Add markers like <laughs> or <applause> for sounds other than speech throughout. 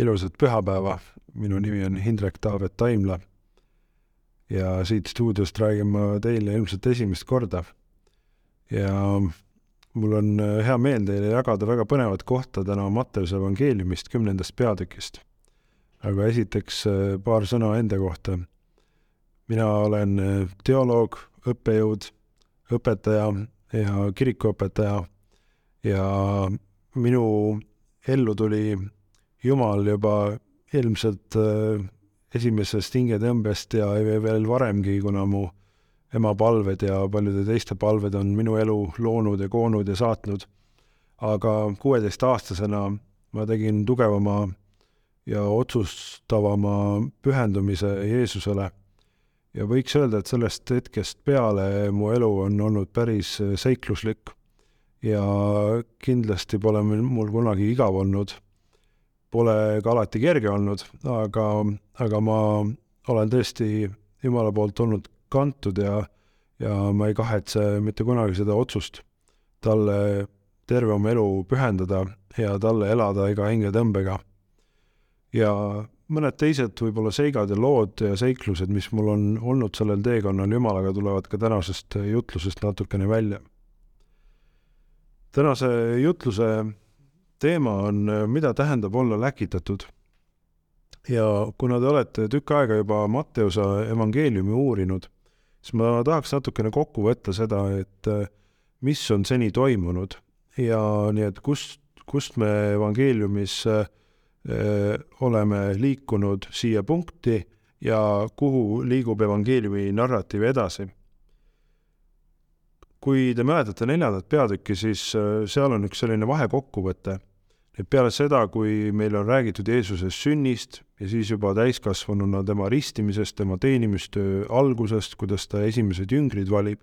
ilusat pühapäeva, minu nimi on Hindrek Taavet Taimla ja siit stuudiost räägin ma teile ilmselt esimest korda. ja mul on äh, hea meel teile jagada väga põnevat kohta täna Matteuse evangeeliumist kümnendast peatükist. aga esiteks äh, paar sõna enda kohta. mina olen äh, teoloog, õppejõud, õpetaja ja kirikuõpetaja ja minu ellu tuli Jumal juba ilmselt äh, esimesest hingetõmbest ja veel varemgi, kuna mu ema palved ja paljude teiste palved on minu elu loonud ja koonud ja saatnud. aga kuueteistaastasena ma tegin tugevama ja otsustavama pühendumise Jeesusele. ja võiks öelda, et sellest hetkest peale mu elu on olnud päris seikluslik ja kindlasti pole mul kunagi igav olnud Pole ka alati kerge olnud, aga, aga ma olen tõesti Jumala poolt olnud kantud ja, ja ma ei kahetse mitte kunagi seda otsust talle terve oma elu pühendada ja talle elada iga hingetõmbega. ja mõned teised võib-olla seigad ja lood ja seiklused, mis mul on olnud sellel teekonnal Jumalaga, tulevad ka tänasest jutlusest natukene välja. tänase jutluse teema on, mida tähendab olla läkitatud. ja kuna te olete tükk aega juba Matteuse evangeeliumi uurinud, siis ma tahaks natukene kokku võtta seda, et mis on seni toimunud ja nii, et kust, kust me evangeeliumis äh, oleme liikunud siia punkti ja kuhu liigub evangeeliumi narratiiv edasi. kui te mäletate neljandat peatükki, siis äh, seal on üks selline vahekokkuvõte et peale seda, kui meil on räägitud Jeesuse sünnist ja siis juba täiskasvanuna tema ristimisest, tema teenimistöö algusest, kuidas ta esimesed jüngrid valib,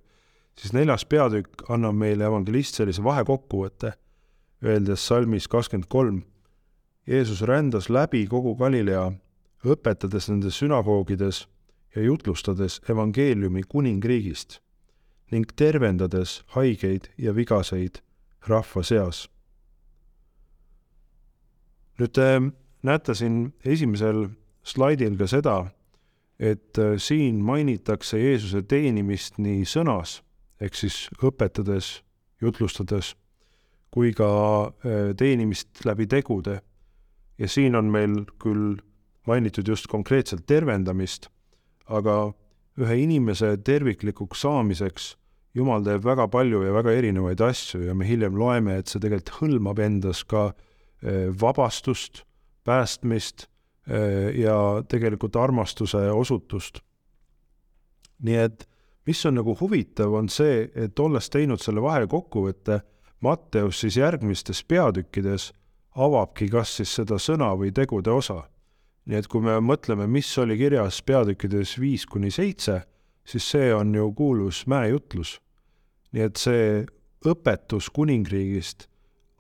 siis neljas peatükk annab meile evangelist sellise vahekokkuvõtte, öeldes salmis kakskümmend kolm. Jeesus rändas läbi kogu Galilea, õpetades nendes sünagoogides ja jutlustades evangeeliumi kuningriigist ning tervendades haigeid ja vigaseid rahva seas nüüd te näete siin esimesel slaidil ka seda, et äh, siin mainitakse Jeesuse teenimist nii sõnas ehk siis õpetades, jutlustades, kui ka äh, teenimist läbi tegude. ja siin on meil küll mainitud just konkreetselt tervendamist, aga ühe inimese terviklikuks saamiseks Jumal teeb väga palju ja väga erinevaid asju ja me hiljem loeme, et see tegelikult hõlmab endas ka äh, vabastust, päästmist eh, ja tegelikult armastuse osutust. nii et mis on nagu huvitav, on see, et olles teinud selle vahekokkuvõtte, Matteus siis järgmistes peatükkides avabki kas siis seda sõna või tegude osa. nii et kui me mõtleme, mis oli kirjas peatükkides viis kuni seitse, siis see on ju kuulus mäejutlus. nii et see õpetus kuningriigist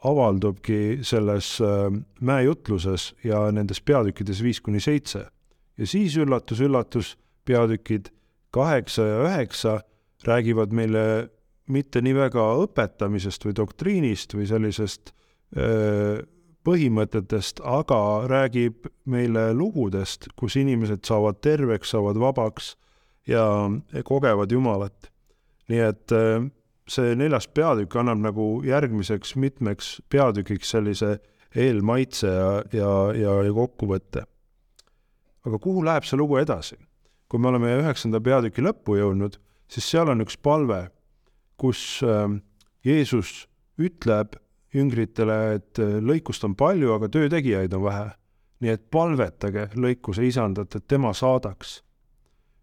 avaldubki selles äh, mäejutluses ja nendes peatükkides viis kuni seitse. ja siis üllatus-üllatus, peatükid kaheksa ja üheksa räägivad meile mitte nii väga õpetamisest või doktriinist või sellisest öö, äh, põhimõtetest, aga räägib meile lugudest, kus inimesed saavad terveks, saavad vabaks ja kogevad Jumalat. nii et äh, see neljas peatükk annab nagu järgmiseks mitmeks peatükiks sellise eelmaitse ja, ja, ja, ja kokkuvõtte. aga kuhu läheb see lugu edasi? kui me oleme üheksanda peatüki lõppu jõudnud, siis seal on üks palve, kus äh, Jeesus ütleb jüngritele, et äh, lõikust on palju, aga töötegijaid on vähe. nii et palvetage lõikuse isandat, et tema saadaks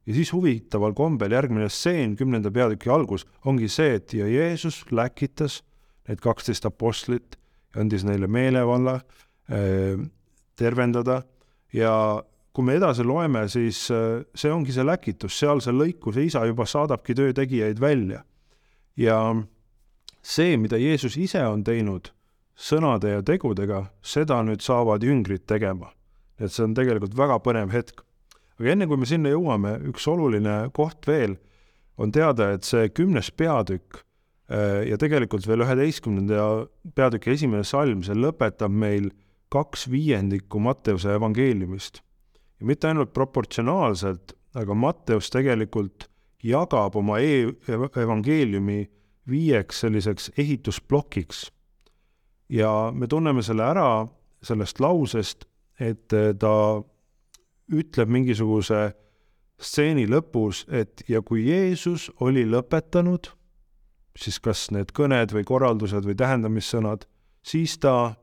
ja siis huvitaval kombel järgmine stseen, kümnenda peatüki algus, ongi see, et ja Jeesus läkitas need kaksteist apostlit ja andis neile meelevalla äh, tervendada ja kui me edasi loeme, siis äh, see ongi see läkitus, seal see lõikuse isa juba saadabki töötegijaid välja. ja see, mida Jeesus ise on teinud sõnade ja tegudega, seda nüüd saavad jüngrid tegema. et see on tegelikult väga põnev hetk aga enne kui me sinna jõuame, üks oluline koht veel, on teada, et see kümnes peatükk äh, ja tegelikult veel üheteistkümnenda peatüki esimene salm, see lõpetab meil kaks viiendikku Matteuse evangeeliumist. ja mitte ainult proportsionaalselt, aga Matteus tegelikult jagab oma e evangeeliumi viieks selliseks ehitusplokiks. ja me tunneme selle ära sellest lausest, et ta ütleb mingisuguse stseeni lõpus, et ja kui Jeesus oli lõpetanud, siis kas need kõned või korraldused või tähendamissõnad, siis ta,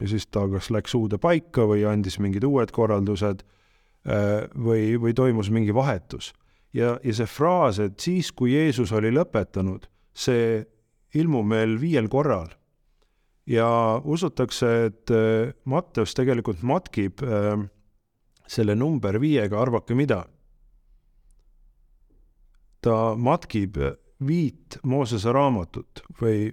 ja siis ta kas läks uude paika või andis mingid uued korraldused äh, või, või toimus mingi vahetus. ja, ja see fraas, et siis, kui Jeesus oli lõpetanud, see ilmub meil viiel korral. ja usutakse, et äh, Matteus tegelikult matkib äh, selle number viiega, arvake mida ta matkib viit Moosese raamatut või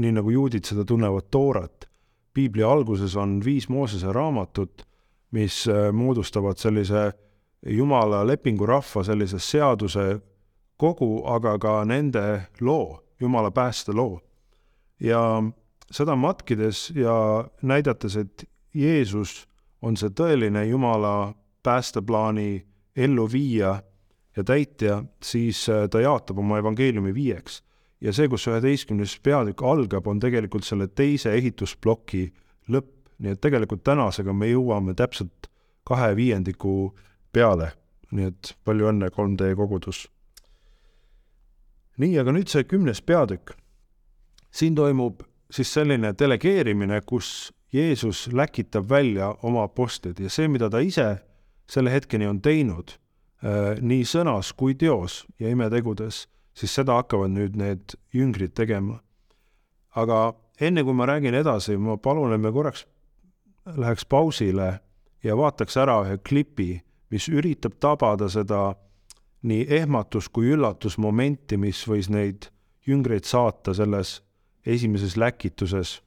nii nagu juudid seda tunnevad, Toorat. piibli alguses on viis Moosese raamatut, mis äh, moodustavad sellise jumala lepingurahva sellise seaduse kogu, aga ka nende loo, jumala päästeloo. ja seda matkides ja näidates, et Jeesus on see tõeline jumala päästeplaani elluviija ja täitja, siis äh, ta jaotab oma evangeeliumi viieks. ja see, kus üheteistkümnes peatükk algab, on tegelikult selle teise ehitusploki lõpp, nii et tegelikult tänasega me jõuame täpselt kahe viiendiku peale, nii et palju õnne, 3D kogudus. nii, aga nüüd see kümnes peatükk. siin toimub siis selline delegeerimine, kus Jeesus läkitab välja oma apostlid ja see, mida ta ise selle hetkeni on teinud Äh, nii sõnas kui teos ja imetegudes, siis seda hakkavad nüüd need jüngrid tegema. aga enne kui ma räägin edasi, ma palun, et me korraks läheks pausile ja vaataks ära ühe klipi, mis üritab tabada seda nii ehmatus kui üllatusmomenti, mis võis neid jüngreid saata selles esimeses läkituses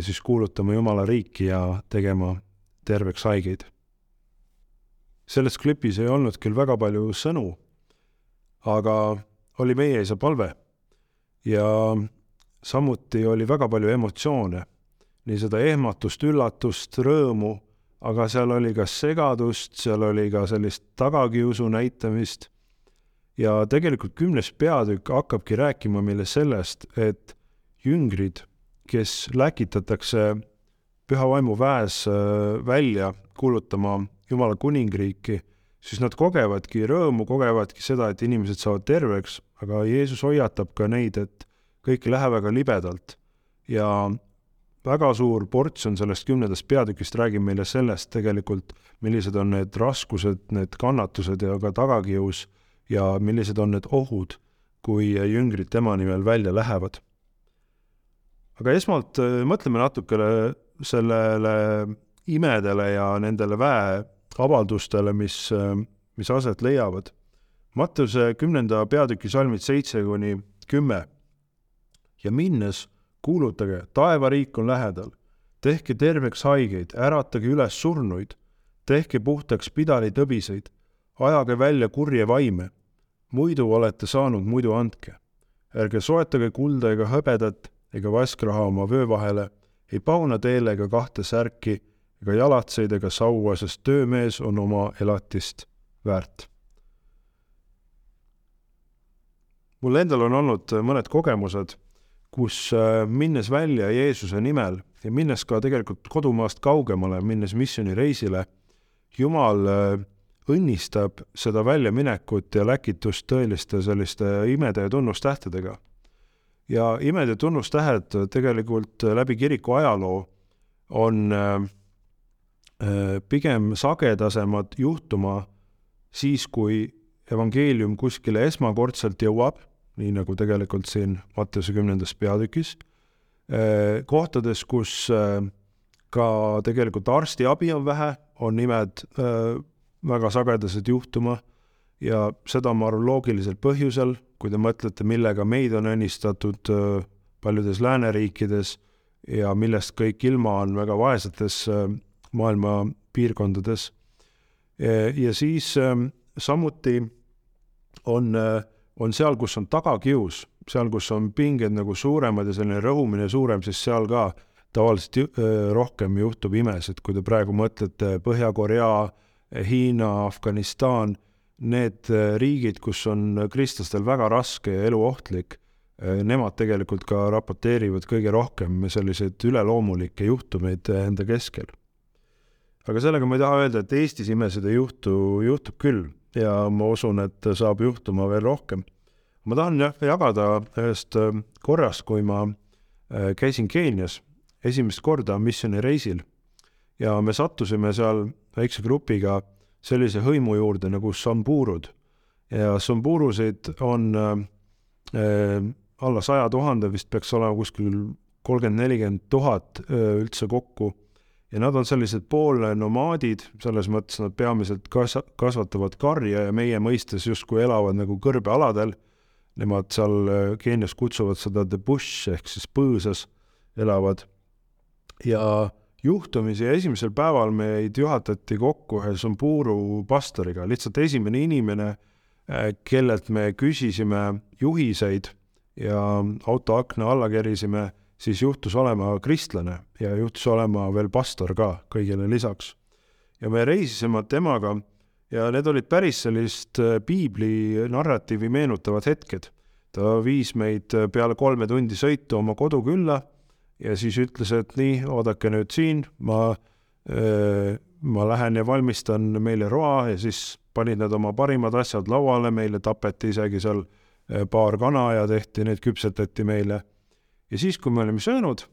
siis kuulutama Jumala riiki ja tegema terveks haigeid. Selles klipis ei olnud küll väga palju sõnu, aga oli meie isa palve ja samuti oli väga palju emotsioone, nii seda ehmatust, üllatust, rõõmu, aga seal oli ka segadust, seal oli ka sellist tagakiusu näitamist. Ja tegelikult kümnes peatükk hakkabki rääkima meile sellest, et jüngrid, kes läkitatakse püha vaimu väes äh, välja kuulutama Jumala kuningriiki, siis nad kogevadki rõõmu, kogevadki seda, et inimesed saavad terveks, aga Jeesus hoiatab ka neid, et kõik ei lähe väga libedalt. ja väga suur portsjon sellest kümnendast peatükist räägib meile sellest tegelikult, millised on need raskused, need kannatused ja ka tagakius ja millised on need ohud, kui jüngrid tema nimel välja lähevad. Aga esmalt äh, mõtleme natukene sellele imedele ja nendele väe avaldustele, mis, mis aset leiavad. Matteuse kümnenda peatüki salmid seitse kuni kümme. ja minnes kuulutage, taevariik on lähedal, tehke terveks haigeid, äratage üles surnuid, tehke puhtaks pidalitõbiseid, ajage välja kurje vaime, muidu olete saanud, muidu andke. ärge soetage kulda ega hõbedat ega vaskraha oma vöö vahele, ei pauna teele ega kahte särki ega jalatseid ega saua, sest töömees on oma elatist väärt. mul endal on olnud mõned kogemused, kus äh, minnes välja Jeesuse nimel ja minnes ka tegelikult kodumaast kaugemale, minnes missioonireisile, Jumal äh, õnnistab seda väljaminekut ja läkitust tõeliste selliste imede ja tunnustähtedega. Ja imed ja tunnustähed tegelikult läbi kiriku ajaloo on äh, Äh, pigem sagedasemad juhtuma siis, kui evangeelium kuskile esmakordselt jõuab, nii nagu tegelikult siin Mattiuse kümnendas peatükis, äh, kohtades, kus äh, ka tegelikult arstiabi on vähe, on nimed väga sagedased juhtuma. Ja seda ma arvan loogilisel põhjusel, kui te mõtlete, millega meid on õnnistatud paljudes lääneriikides ja millest kõik ilma on väga vaesetes maailma piirkondades. ja siis ähm, samuti on, äh, on seal, kus on tagakius, seal, kus on pinged nagu suuremad ja selline rõhumine suurem, siis seal ka tavaliselt ju, rohkem juhtub imesid, kui te praegu mõtlete Põhja-Korea, Hiina, Afganistan, need riigid, kus on kristlastel väga raske ja eluohtlik, nemad tegelikult ka raporteerivad kõige rohkem selliseid üleloomulikke juhtumeid enda keskel. aga sellega ma ei taha öelda, et Eestis imesid ei juhtu, juhtub küll ja ma usun, et saab juhtuma veel rohkem. ma tahan jah jagada ühest korrast, kui ma käisin Keenias esimest korda missioonireisil ja me sattusime seal väikse grupiga sellise hõimu juurde nagu samburud ja samburusid on äh, alla saja tuhande, vist peaks olema kuskil kolmkümmend, nelikümmend tuhat üldse kokku. ja nad on sellised poolnomaadid, selles mõttes nad peamiselt kas-, kasvatavad karja ja meie mõistes justkui elavad nagu kõrbealadel. Nemad seal Keenias kutsuvad seda the bush ehk siis põõsas elavad ja juhtumisi esimesel päeval meid juhatati kokku ühe Samburu pastoriga, lihtsalt esimene inimene, äh, kellelt me küsisime juhiseid ja auto akna alla kerisime, siis juhtus olema kristlane ja juhtus olema veel pastor ka kõigile lisaks. ja me reisisime temaga ja need olid päris sellist äh, piibli narratiivi meenutavad hetked. ta viis meid peale kolme tundi sõitu oma kodukülla ja siis ütles, et nii, oodake nüüd siin, ma, ma lähen ja valmistan meile roa ja siis panid nad oma parimad asjad lauale, meile tapeti isegi seal paar kana ja tehti, need küpsetati meile. ja siis, kui me olime söönud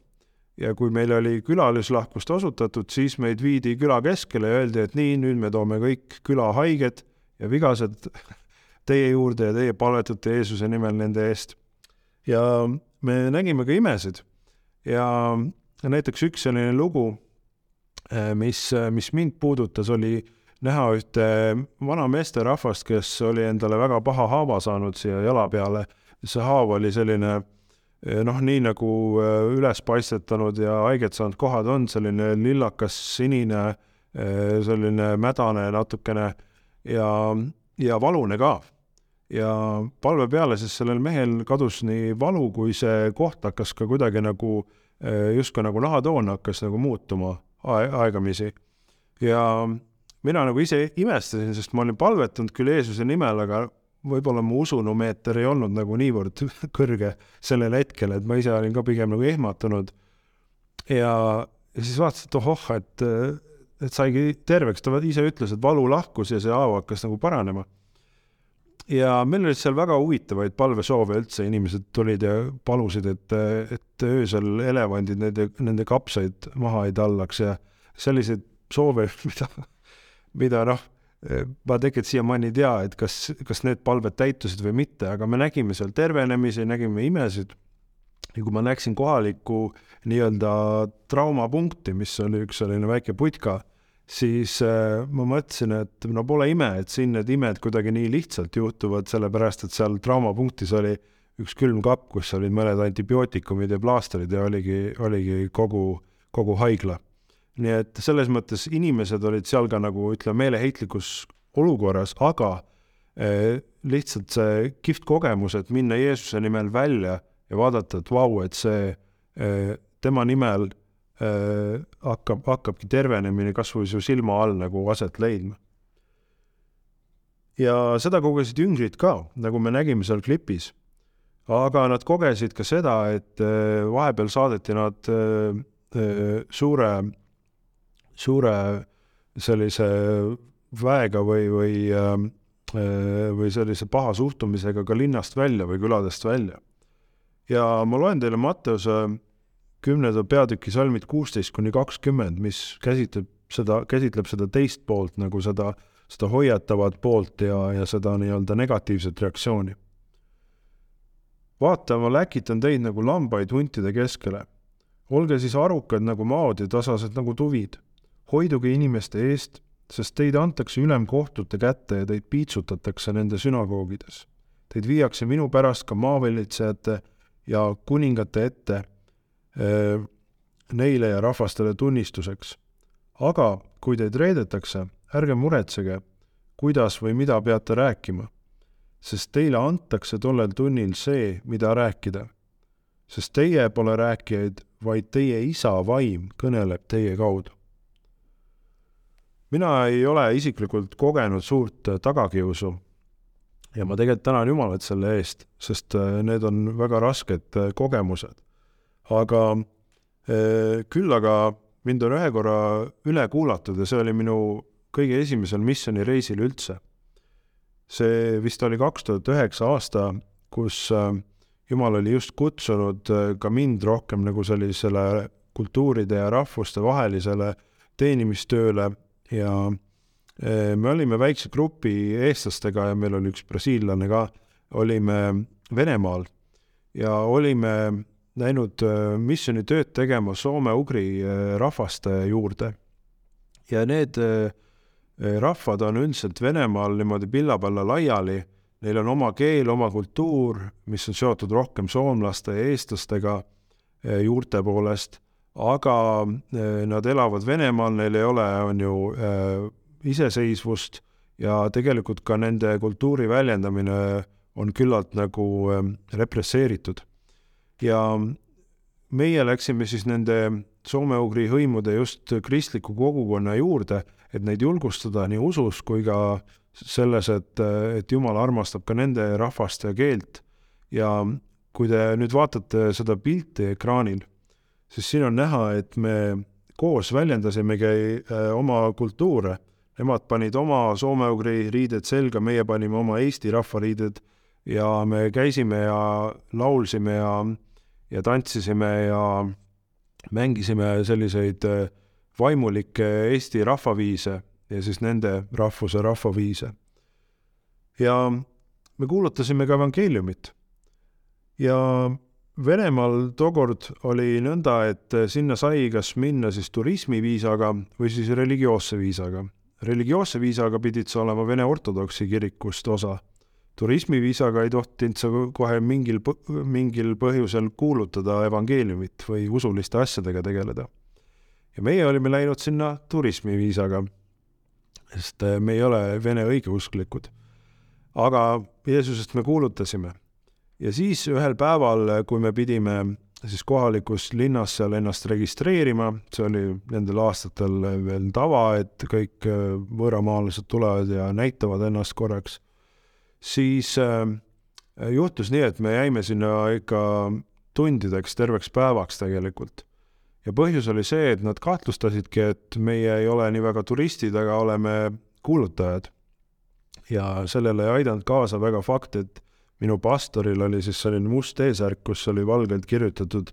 ja kui meil oli külalislahkust osutatud, siis meid viidi küla keskele ja öeldi, et nii, nüüd me toome kõik küla haiged ja vigased <laughs> teie juurde ja teie palvetate Jeesuse nimel nende eest. ja me nägime ka imesid ja näiteks üks selline lugu, äh, mis, mis mind puudutas, oli näha ühte vana meesterahvast, kes oli endale väga paha haava saanud siia jala peale. see haav oli selline äh, noh, nii nagu äh, üles paistetanud ja haiget saanud kohad on, selline lillakas sinine, selline mädane natukene ja, ja valune ka ja palve peale siis sellel mehel kadus nii valu, kui see koht hakkas ka kuidagi nagu eh, justkui nagu nahatoon hakkas nagu muutuma aegamisi. ja mina nagu ise imestasin, sest ma olin palvetanud küll Jeesuse nimel, aga võib-olla mu usunumeeter ei olnud nagu niivõrd <laughs> kõrge sellel hetkel, et ma ise olin ka pigem nagu ehmatunud. ja, ja siis vaatasin, et ohoh, et, et saigi terveks, ta ise ütles, et valu lahkus ja see haav hakkas nagu paranema ja meil olid seal väga huvitavaid palvesoove üldse, inimesed tulid ja palusid, et, et öösel elevandid nende, nende kapsaid maha ei tallaks ja selliseid soove, <laughs> mida, mida noh, ma tegelikult siiamaani ei tea, et kas, kas need palved täitusid või mitte, aga me nägime seal tervenemisi, nägime imesid. ja kui ma läksin kohalikku nii-öelda traumapunkti, mis oli üks selline väike putka siis äh, ma mõtlesin, et no pole ime, et siin need imed kuidagi nii lihtsalt juhtuvad, sellepärast et seal traumapunktis oli üks külmkapp, kus olid mõned antibiootikumid ja plaastrid ja oligi, oligi kogu, kogu haigla. nii et selles mõttes inimesed olid seal ka nagu ütleme, meeleheitlikus olukorras, aga eh, lihtsalt see kihvt kogemus, et minna Jeesuse nimel välja ja vaadata, et vau, et see eh, tema nimel Äh, hakkab, hakkabki tervenemine kas või su silma all nagu aset leidma. ja seda kogesid jüngrid ka, nagu me nägime seal klipis. aga nad kogesid ka seda, et äh, vahepeal saadeti nad äh, suure, suure sellise väega või, või, või sellise paha suhtumisega ka linnast välja või küladest välja. ja ma loen teile Matteuse kümnenda peatüki salmid kuusteist kuni kakskümmend, mis käsitleb seda, käsitleb seda teist poolt nagu seda, seda hoiatavat poolt ja, ja seda nii-öelda negatiivset reaktsiooni. vaata, ma läkitan teid nagu lambaid huntide keskele. olge siis arukad nagu maod ja tasased nagu tuvid. hoiduge inimeste eest, sest teid antakse ülemkohtute kätte ja teid piitsutatakse nende sünagoogides. Teid viiakse minu pärast ka maavalitsejate ja kuningate ette neile ja rahvastele tunnistuseks. aga kui teid reedetakse, ärge muretsege, kuidas või mida peate rääkima, sest teile antakse tollel tunnil see, mida rääkida. sest teie pole rääkijaid, vaid teie isa vaim kõneleb teie kaudu. mina ei ole isiklikult kogenud suurt tagakiusu ja ma tegelikult tänan Jumalat selle eest, sest need on väga rasked kogemused. Aga küll aga mind on ühe korra üle kuulatud ja see oli minu kõige esimesel missioonireisil üldse. see vist oli kaks tuhat üheksa aasta, kus äh, Jumal oli just kutsunud äh, ka mind rohkem nagu sellisele kultuuride ja rahvuste vahelisele teenimistööle ja me olime väikse grupi eestlastega ja meil oli üks brasiillane ka, olime Venemaal ja olime läinud äh, missioonitööd tegema soome-ugri äh, rahvaste juurde. ja need äh, rahvad on üldiselt Venemaal niimoodi pillapalla laiali, neil on oma keel, oma kultuur, mis on seotud rohkem soomlaste ja eestlastega juurte poolest, aga nad elavad Venemaal, neil ei ole, on ju, iseseisvust. Ja tegelikult ka nende kultuuri väljendamine on küllalt nagu represseeritud ja meie läksime siis nende soome-ugri hõimude just kristliku kogukonna juurde, et neid julgustada nii usus kui ka selles, et, et Jumal armastab ka nende rahvast ja keelt. ja kui te nüüd vaatate seda pilti ekraanil, siis siin on näha, et me koos väljendasimegi äh, oma kultuure. Nemad panid oma soome-ugri riided selga, meie panime oma eesti rahvariided ja me käisime ja laulsime ja ja tantsisime ja mängisime selliseid äh, vaimulikke Eesti rahvaviise ja siis nende rahvuse rahvaviise. ja me kuulutasime ka evangeeliumit. ja Venemaal tookord oli nõnda, et sinna sai kas minna siis turismiviisaga või siis religioosse viisaga. religioosse viisaga pidid sa olema Vene ortodoksi kirikust osa turismiviisaga ei tohtinud sa kohe mingil, mingil põhjusel kuulutada evangeeliumit või usuliste asjadega tegeleda. ja meie olime läinud sinna turismiviisaga, sest äh, me ei ole vene õigeusklikud. aga Jeesusest me kuulutasime. ja siis ühel päeval, kui me pidime siis kohalikus linnas seal ennast registreerima, see oli nendel aastatel veel tava, et kõik äh, võõramaalased tulevad ja näitavad ennast korraks siis äh, juhtus nii, et me jäime sinna ikka tundideks, terveks päevaks tegelikult. ja põhjus oli see, et nad kahtlustasidki, et meie ei ole nii väga turistid, aga oleme kuulutajad. ja sellele ei aidanud kaasa väga fakt, et minu pastoril oli siis selline must eesärk, kus oli valgelt kirjutatud,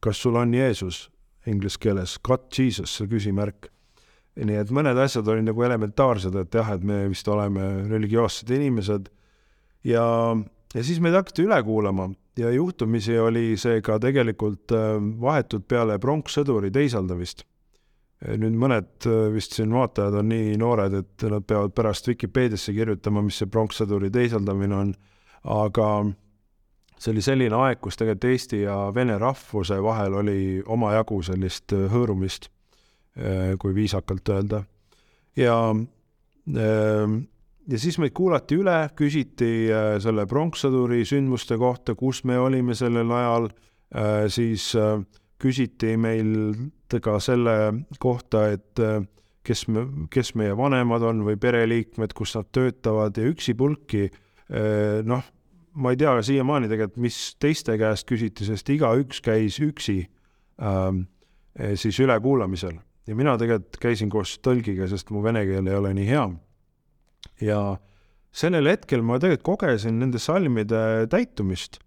kas sul on Jeesus inglise keeles, got Jesus, see küsimärk nii et mõned asjad olid nagu elementaarsed, et jah, et me vist oleme religioossed inimesed. Ja, ja siis meid hakati üle kuulama ja juhtumisi oli see ka tegelikult äh, vahetult peale pronkssõduri teisaldamist. nüüd mõned äh, vist siin vaatajad on nii noored, et nad peavad pärast Vikipeediasse kirjutama, mis see pronkssõduri teisaldamine on, aga see oli selline aeg, kus tegelikult eesti ja vene rahvuse vahel oli omajagu sellist äh, hõõrumist kui viisakalt öelda. ja, ähm, ja siis meid kuulati üle, küsiti äh, selle pronkssõduri sündmuste kohta, kus me olime sellel ajal, äh, siis küsiti meilt ka selle kohta, et kes me, kes meie vanemad on või pereliikmed, kus nad töötavad ja üksipulki noh, ma ei tea siiamaani tegelikult, mis teiste käest küsiti, sest igaüks käis üksi ähm, siis ülekuulamisel ja mina tegelikult käisin koos tõlgiga, sest mu vene keel ei ole nii hea. ja sellel hetkel ma tegelikult kogesin nende salmide täitumist.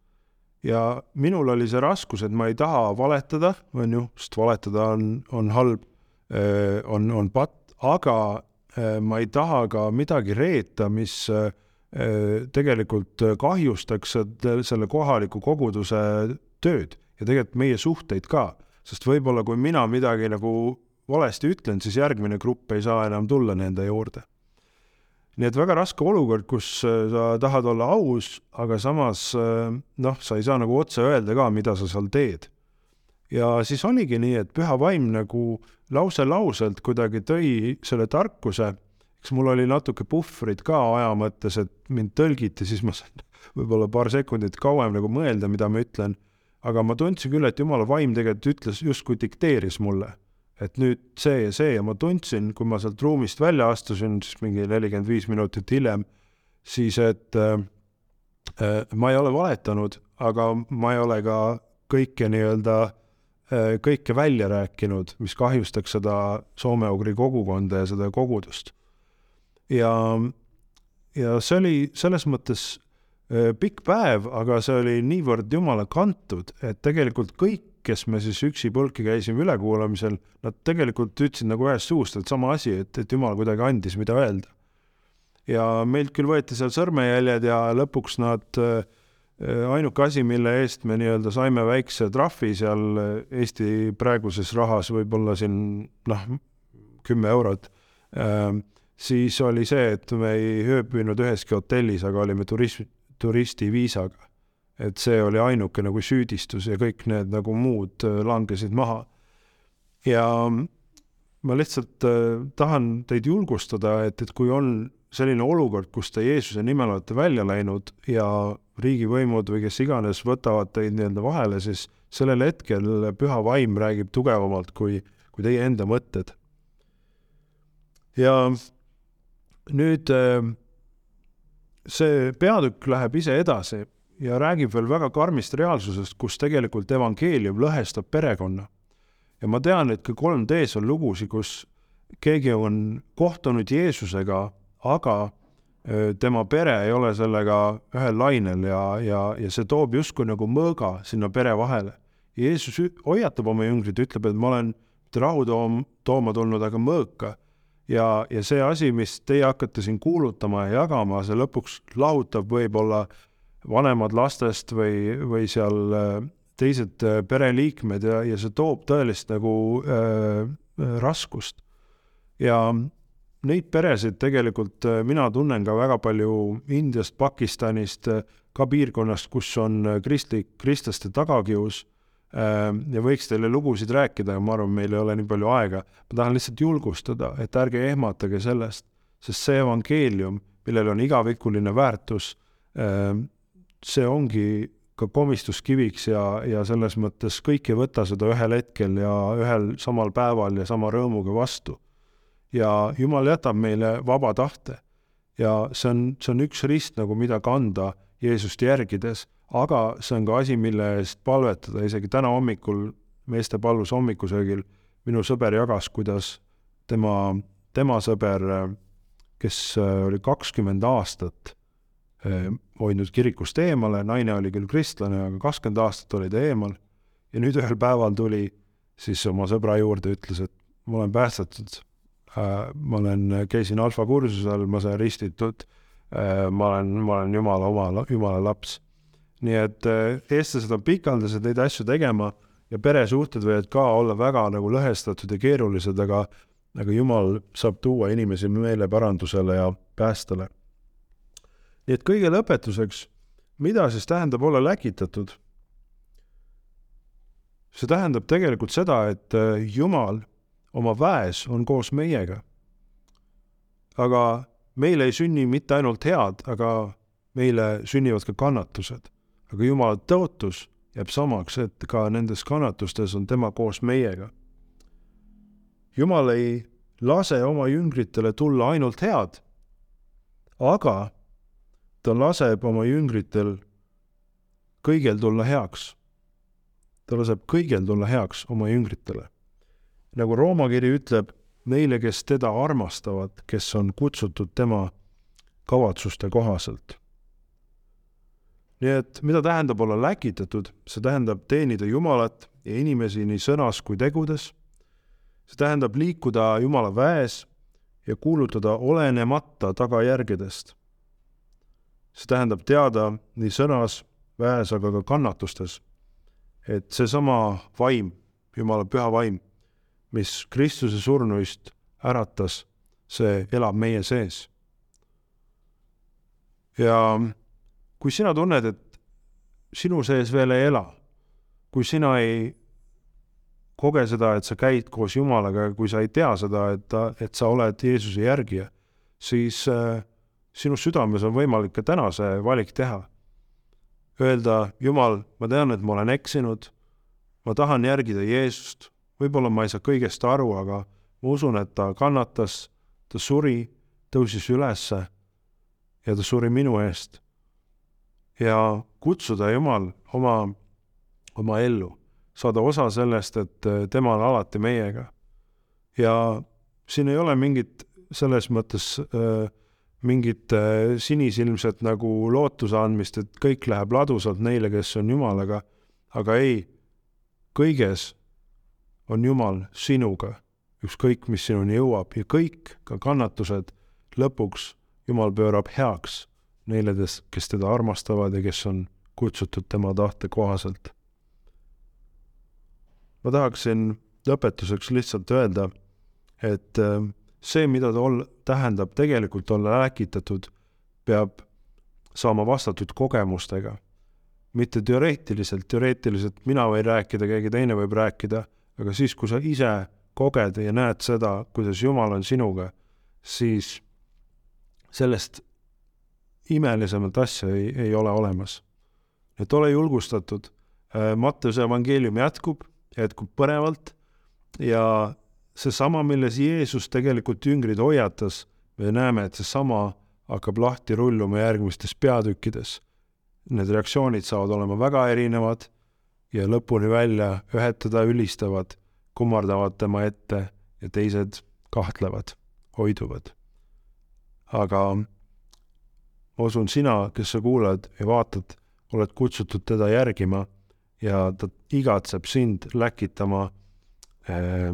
ja minul oli see raskus, et ma ei taha valetada, on ju, sest valetada on, on halb, on, on patt, aga ma ei taha ka midagi reeta, mis tegelikult kahjustaks selle kohaliku koguduse tööd ja tegelikult meie suhteid ka, sest võib-olla kui mina midagi nagu valesti ütlen, siis järgmine grupp ei saa enam tulla nende juurde. nii et väga raske olukord, kus äh, sa tahad olla aus, aga samas äh, noh, sa ei saa nagu otse öelda ka, mida sa seal teed. ja siis oligi nii, et püha vaim nagu lause-lauselt kuidagi tõi selle tarkuse, eks mul oli natuke puhvrit ka aja mõttes, et mind tõlgiti, siis ma sain <laughs> võib-olla paar sekundit kauem nagu mõelda, mida ma ütlen, aga ma tundsin küll, et jumala vaim tegelikult ütles, justkui dikteeris mulle, et nüüd see ja see ja ma tundsin, kui ma sealt ruumist välja astusin, siis mingi nelikümmend viis minutit hiljem, siis et äh, äh, ma ei ole valetanud, aga ma ei ole ka kõike nii-öelda äh,, kõike välja rääkinud, mis kahjustaks seda soome-ugri kogukonda ja seda kogudust. ja, ja see oli selles mõttes äh, pikk päev, aga see oli niivõrd jumala kantud, et tegelikult kõik kes me siis üksipulki käisime ülekuulamisel, nad tegelikult ütlesid nagu ühest suust, et sama asi, et, et jumal kuidagi andis, mida öelda. ja meilt küll võeti seal sõrmejäljed ja lõpuks nad, äh, ainuke asi, mille eest me nii-öelda saime väikse trahvi seal Eesti praeguses rahas võib-olla siin noh, kümme eurot, äh, siis oli see, et me ei ööbinud üheski hotellis, aga olime turism, turistiviisaga et see oli ainuke nagu süüdistus ja kõik need nagu muud äh, langesid maha. ja ma lihtsalt äh, tahan teid julgustada, et, et kui on selline olukord, kus te Jeesuse nimel olete välja läinud ja riigivõimud või kes iganes võtavad teid nii-öelda vahele, siis sellel hetkel püha vaim räägib tugevamalt kui, kui teie enda mõtted. ja nüüd äh, see peatükk läheb ise edasi ja räägib veel väga karmist reaalsusest, kus tegelikult evangeelium lõhestab perekonna. ja ma tean, et ka 3D-s on lugusid, kus keegi on kohtunud Jeesusega, aga tema pere ei ole sellega ühel lainel ja, ja, ja see toob justkui nagu mõõga sinna pere vahele. Jeesus hoiatab oma jüngrid, ütleb, et ma olen rahu toom-, tooma tulnud, aga mõõka. ja, ja see asi, mis teie hakkate siin kuulutama ja jagama, see lõpuks lahutab võib-olla vanemad lastest või, või seal äh, teised äh, pereliikmed ja, ja see toob tõelist nagu äh, raskust. ja neid peresid tegelikult äh, mina tunnen ka väga palju Indiast, Pakistanist, ka piirkonnast, kus on kristlik, kristlaste tagakius äh, ja võiks teile lugusid rääkida, aga ma arvan, meil ei ole nii palju aega. ma tahan lihtsalt julgustada, et ärge ehmatage sellest, sest see evangeelium, millel on igavikuline väärtus äh,, see ongi ka komistuskiviks ja, ja selles mõttes kõik ei võta seda ühel hetkel ja ühel samal päeval ja sama rõõmuga vastu. ja Jumal jätab meile vaba tahte ja see on, see on üks rist nagu, mida kanda Jeesust järgides, aga see on ka asi, mille eest palvetada, isegi täna hommikul meeste palvus hommikusöögil minu sõber jagas, kuidas tema, tema sõber, kes oli kakskümmend aastat Äh, hoidnud kirikust eemale, naine oli küll kristlane, aga kakskümmend aastat oli ta eemal. Ja nüüd ühel päeval tuli siis oma sõbra juurde, ütles, et ma olen päästetud. Äh,, ma olen, käisin alfa kursusel, ma sain ristitud. Äh,, ma olen, ma olen jumala oma, jumala laps. nii et äh, eestlased on pikaldased neid asju tegema ja peresuhted võivad ka olla väga nagu lõhestatud ja keerulised, aga aga jumal saab tuua inimesi meeleparandusele ja päästele nii et kõige lõpetuseks, mida siis tähendab olla läkitatud? see tähendab tegelikult seda, et äh, Jumal oma väes on koos meiega. aga meile ei sünni mitte ainult head, aga meile sünnivad ka kannatused. aga Jumala tõotus jääb samaks, et ka nendes kannatustes on tema koos meiega. Jumal ei lase oma jüngritele tulla ainult head, aga ta laseb oma jüngritel kõigel tulla heaks. ta laseb kõigel tulla heaks oma jüngritele. nagu Rooma kiri ütleb, neile, kes teda armastavad, kes on kutsutud tema kavatsuste kohaselt. nii et mida tähendab olla läkitatud, see tähendab teenida Jumalat ja inimesi nii sõnas kui tegudes. see tähendab liikuda Jumala väes ja kuulutada olenemata tagajärgedest see tähendab teada nii sõnas, väes, aga ka kannatustes, et seesama vaim, Jumala püha vaim, mis Kristuse surnuist äratas, see elab meie sees. ja kui sina tunned, et sinu sees veel ei ela, kui sina ei koge seda, et sa käid koos Jumalaga, kui sa ei tea seda, et ta, et sa oled Jeesuse järgija, siis äh, sinu südames on võimalik ka täna see valik teha. öelda, Jumal, ma tean, et ma olen eksinud, ma tahan järgida Jeesust, võib-olla ma ei saa kõigest aru, aga ma usun, et ta kannatas, ta suri, tõusis ülesse ja ta suri minu eest. ja kutsuda Jumal oma, oma ellu, saada osa sellest, et tema on alati meiega. ja siin ei ole mingit selles mõttes äh, mingit äh, sinisilmset nagu lootuse andmist, et kõik läheb ladusalt neile, kes on Jumalaga, aga ei, kõiges on Jumal sinuga, ükskõik, mis sinuni jõuab ja kõik, ka kannatused, lõpuks Jumal pöörab heaks neile, kes teda armastavad ja kes on kutsutud tema tahte kohaselt. ma tahaksin lõpetuseks lihtsalt öelda, et äh, see, mida ta ol-, tähendab tegelikult olla läkitatud, peab saama vastatud kogemustega. mitte teoreetiliselt, teoreetiliselt mina võin rääkida, keegi teine võib rääkida, aga siis, kui sa ise koged ja näed seda, kuidas Jumal on sinuga, siis sellest imelisemat asja ei, ei ole olemas. et ole julgustatud, äh, Matteuse evangeelium jätkub, jätkub põnevalt ja seesama, milles Jeesus tegelikult jüngrid hoiatas, me näeme, et seesama hakkab lahti rulluma järgmistes peatükkides. Need reaktsioonid saavad olema väga erinevad ja lõpuni välja ühed teda ülistavad, kummardavad tema ette ja teised kahtlevad, hoiduvad. aga ma usun, sina, kes sa kuulad ja vaatad, oled kutsutud teda järgima ja ta igatseb sind läkitama äh,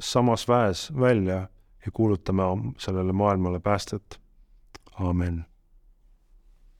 samas väes välja ja kuulutame sellele maailmale päästet. amin